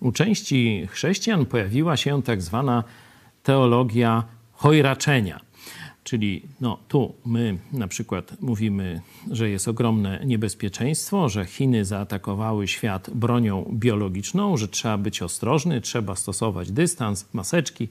U części chrześcijan pojawiła się tak zwana teologia chojraczenia. Czyli no, tu my na przykład mówimy, że jest ogromne niebezpieczeństwo, że Chiny zaatakowały świat bronią biologiczną, że trzeba być ostrożny, trzeba stosować dystans, maseczki,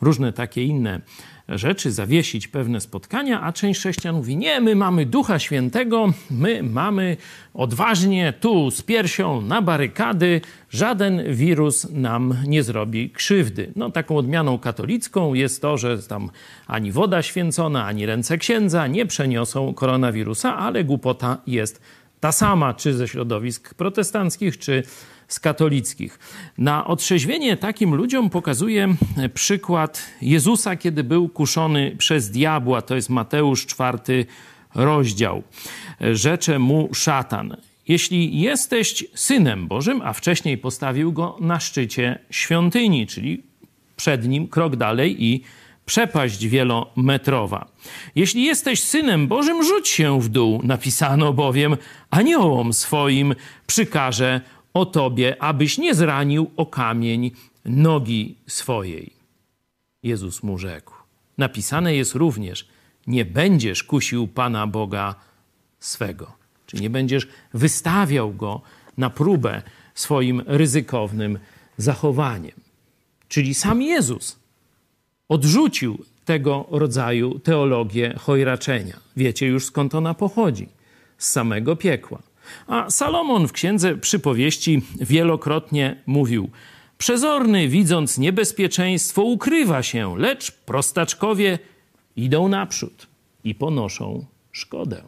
różne takie inne rzeczy, zawiesić pewne spotkania, a część chrześcijan mówi: Nie, my mamy Ducha Świętego, my mamy odważnie tu z piersią na barykady, żaden wirus nam nie zrobi krzywdy. No, taką odmianą katolicką jest to, że tam ani woda święcona, ani ręce księdza nie przeniosą koronawirusa, ale głupota jest ta sama, czy ze środowisk protestanckich, czy z katolickich. Na otrzeźwienie takim ludziom pokazuje przykład Jezusa, kiedy był kuszony przez diabła. To jest Mateusz czwarty rozdział. Rzecze mu szatan. Jeśli jesteś synem Bożym, a wcześniej postawił go na szczycie świątyni, czyli przed nim krok dalej i przepaść wielometrowa. Jeśli jesteś synem Bożym, rzuć się w dół, napisano bowiem, aniołom swoim przykaże o tobie, abyś nie zranił o kamień nogi swojej. Jezus mu rzekł. Napisane jest również, nie będziesz kusił Pana Boga swego. Czy nie będziesz wystawiał go na próbę swoim ryzykownym zachowaniem. Czyli sam Jezus odrzucił tego rodzaju teologię chojraczenia. Wiecie już skąd ona pochodzi? Z samego piekła. A Salomon w księdze przypowieści wielokrotnie mówił: Przezorny, widząc niebezpieczeństwo, ukrywa się, lecz prostaczkowie idą naprzód i ponoszą szkodę.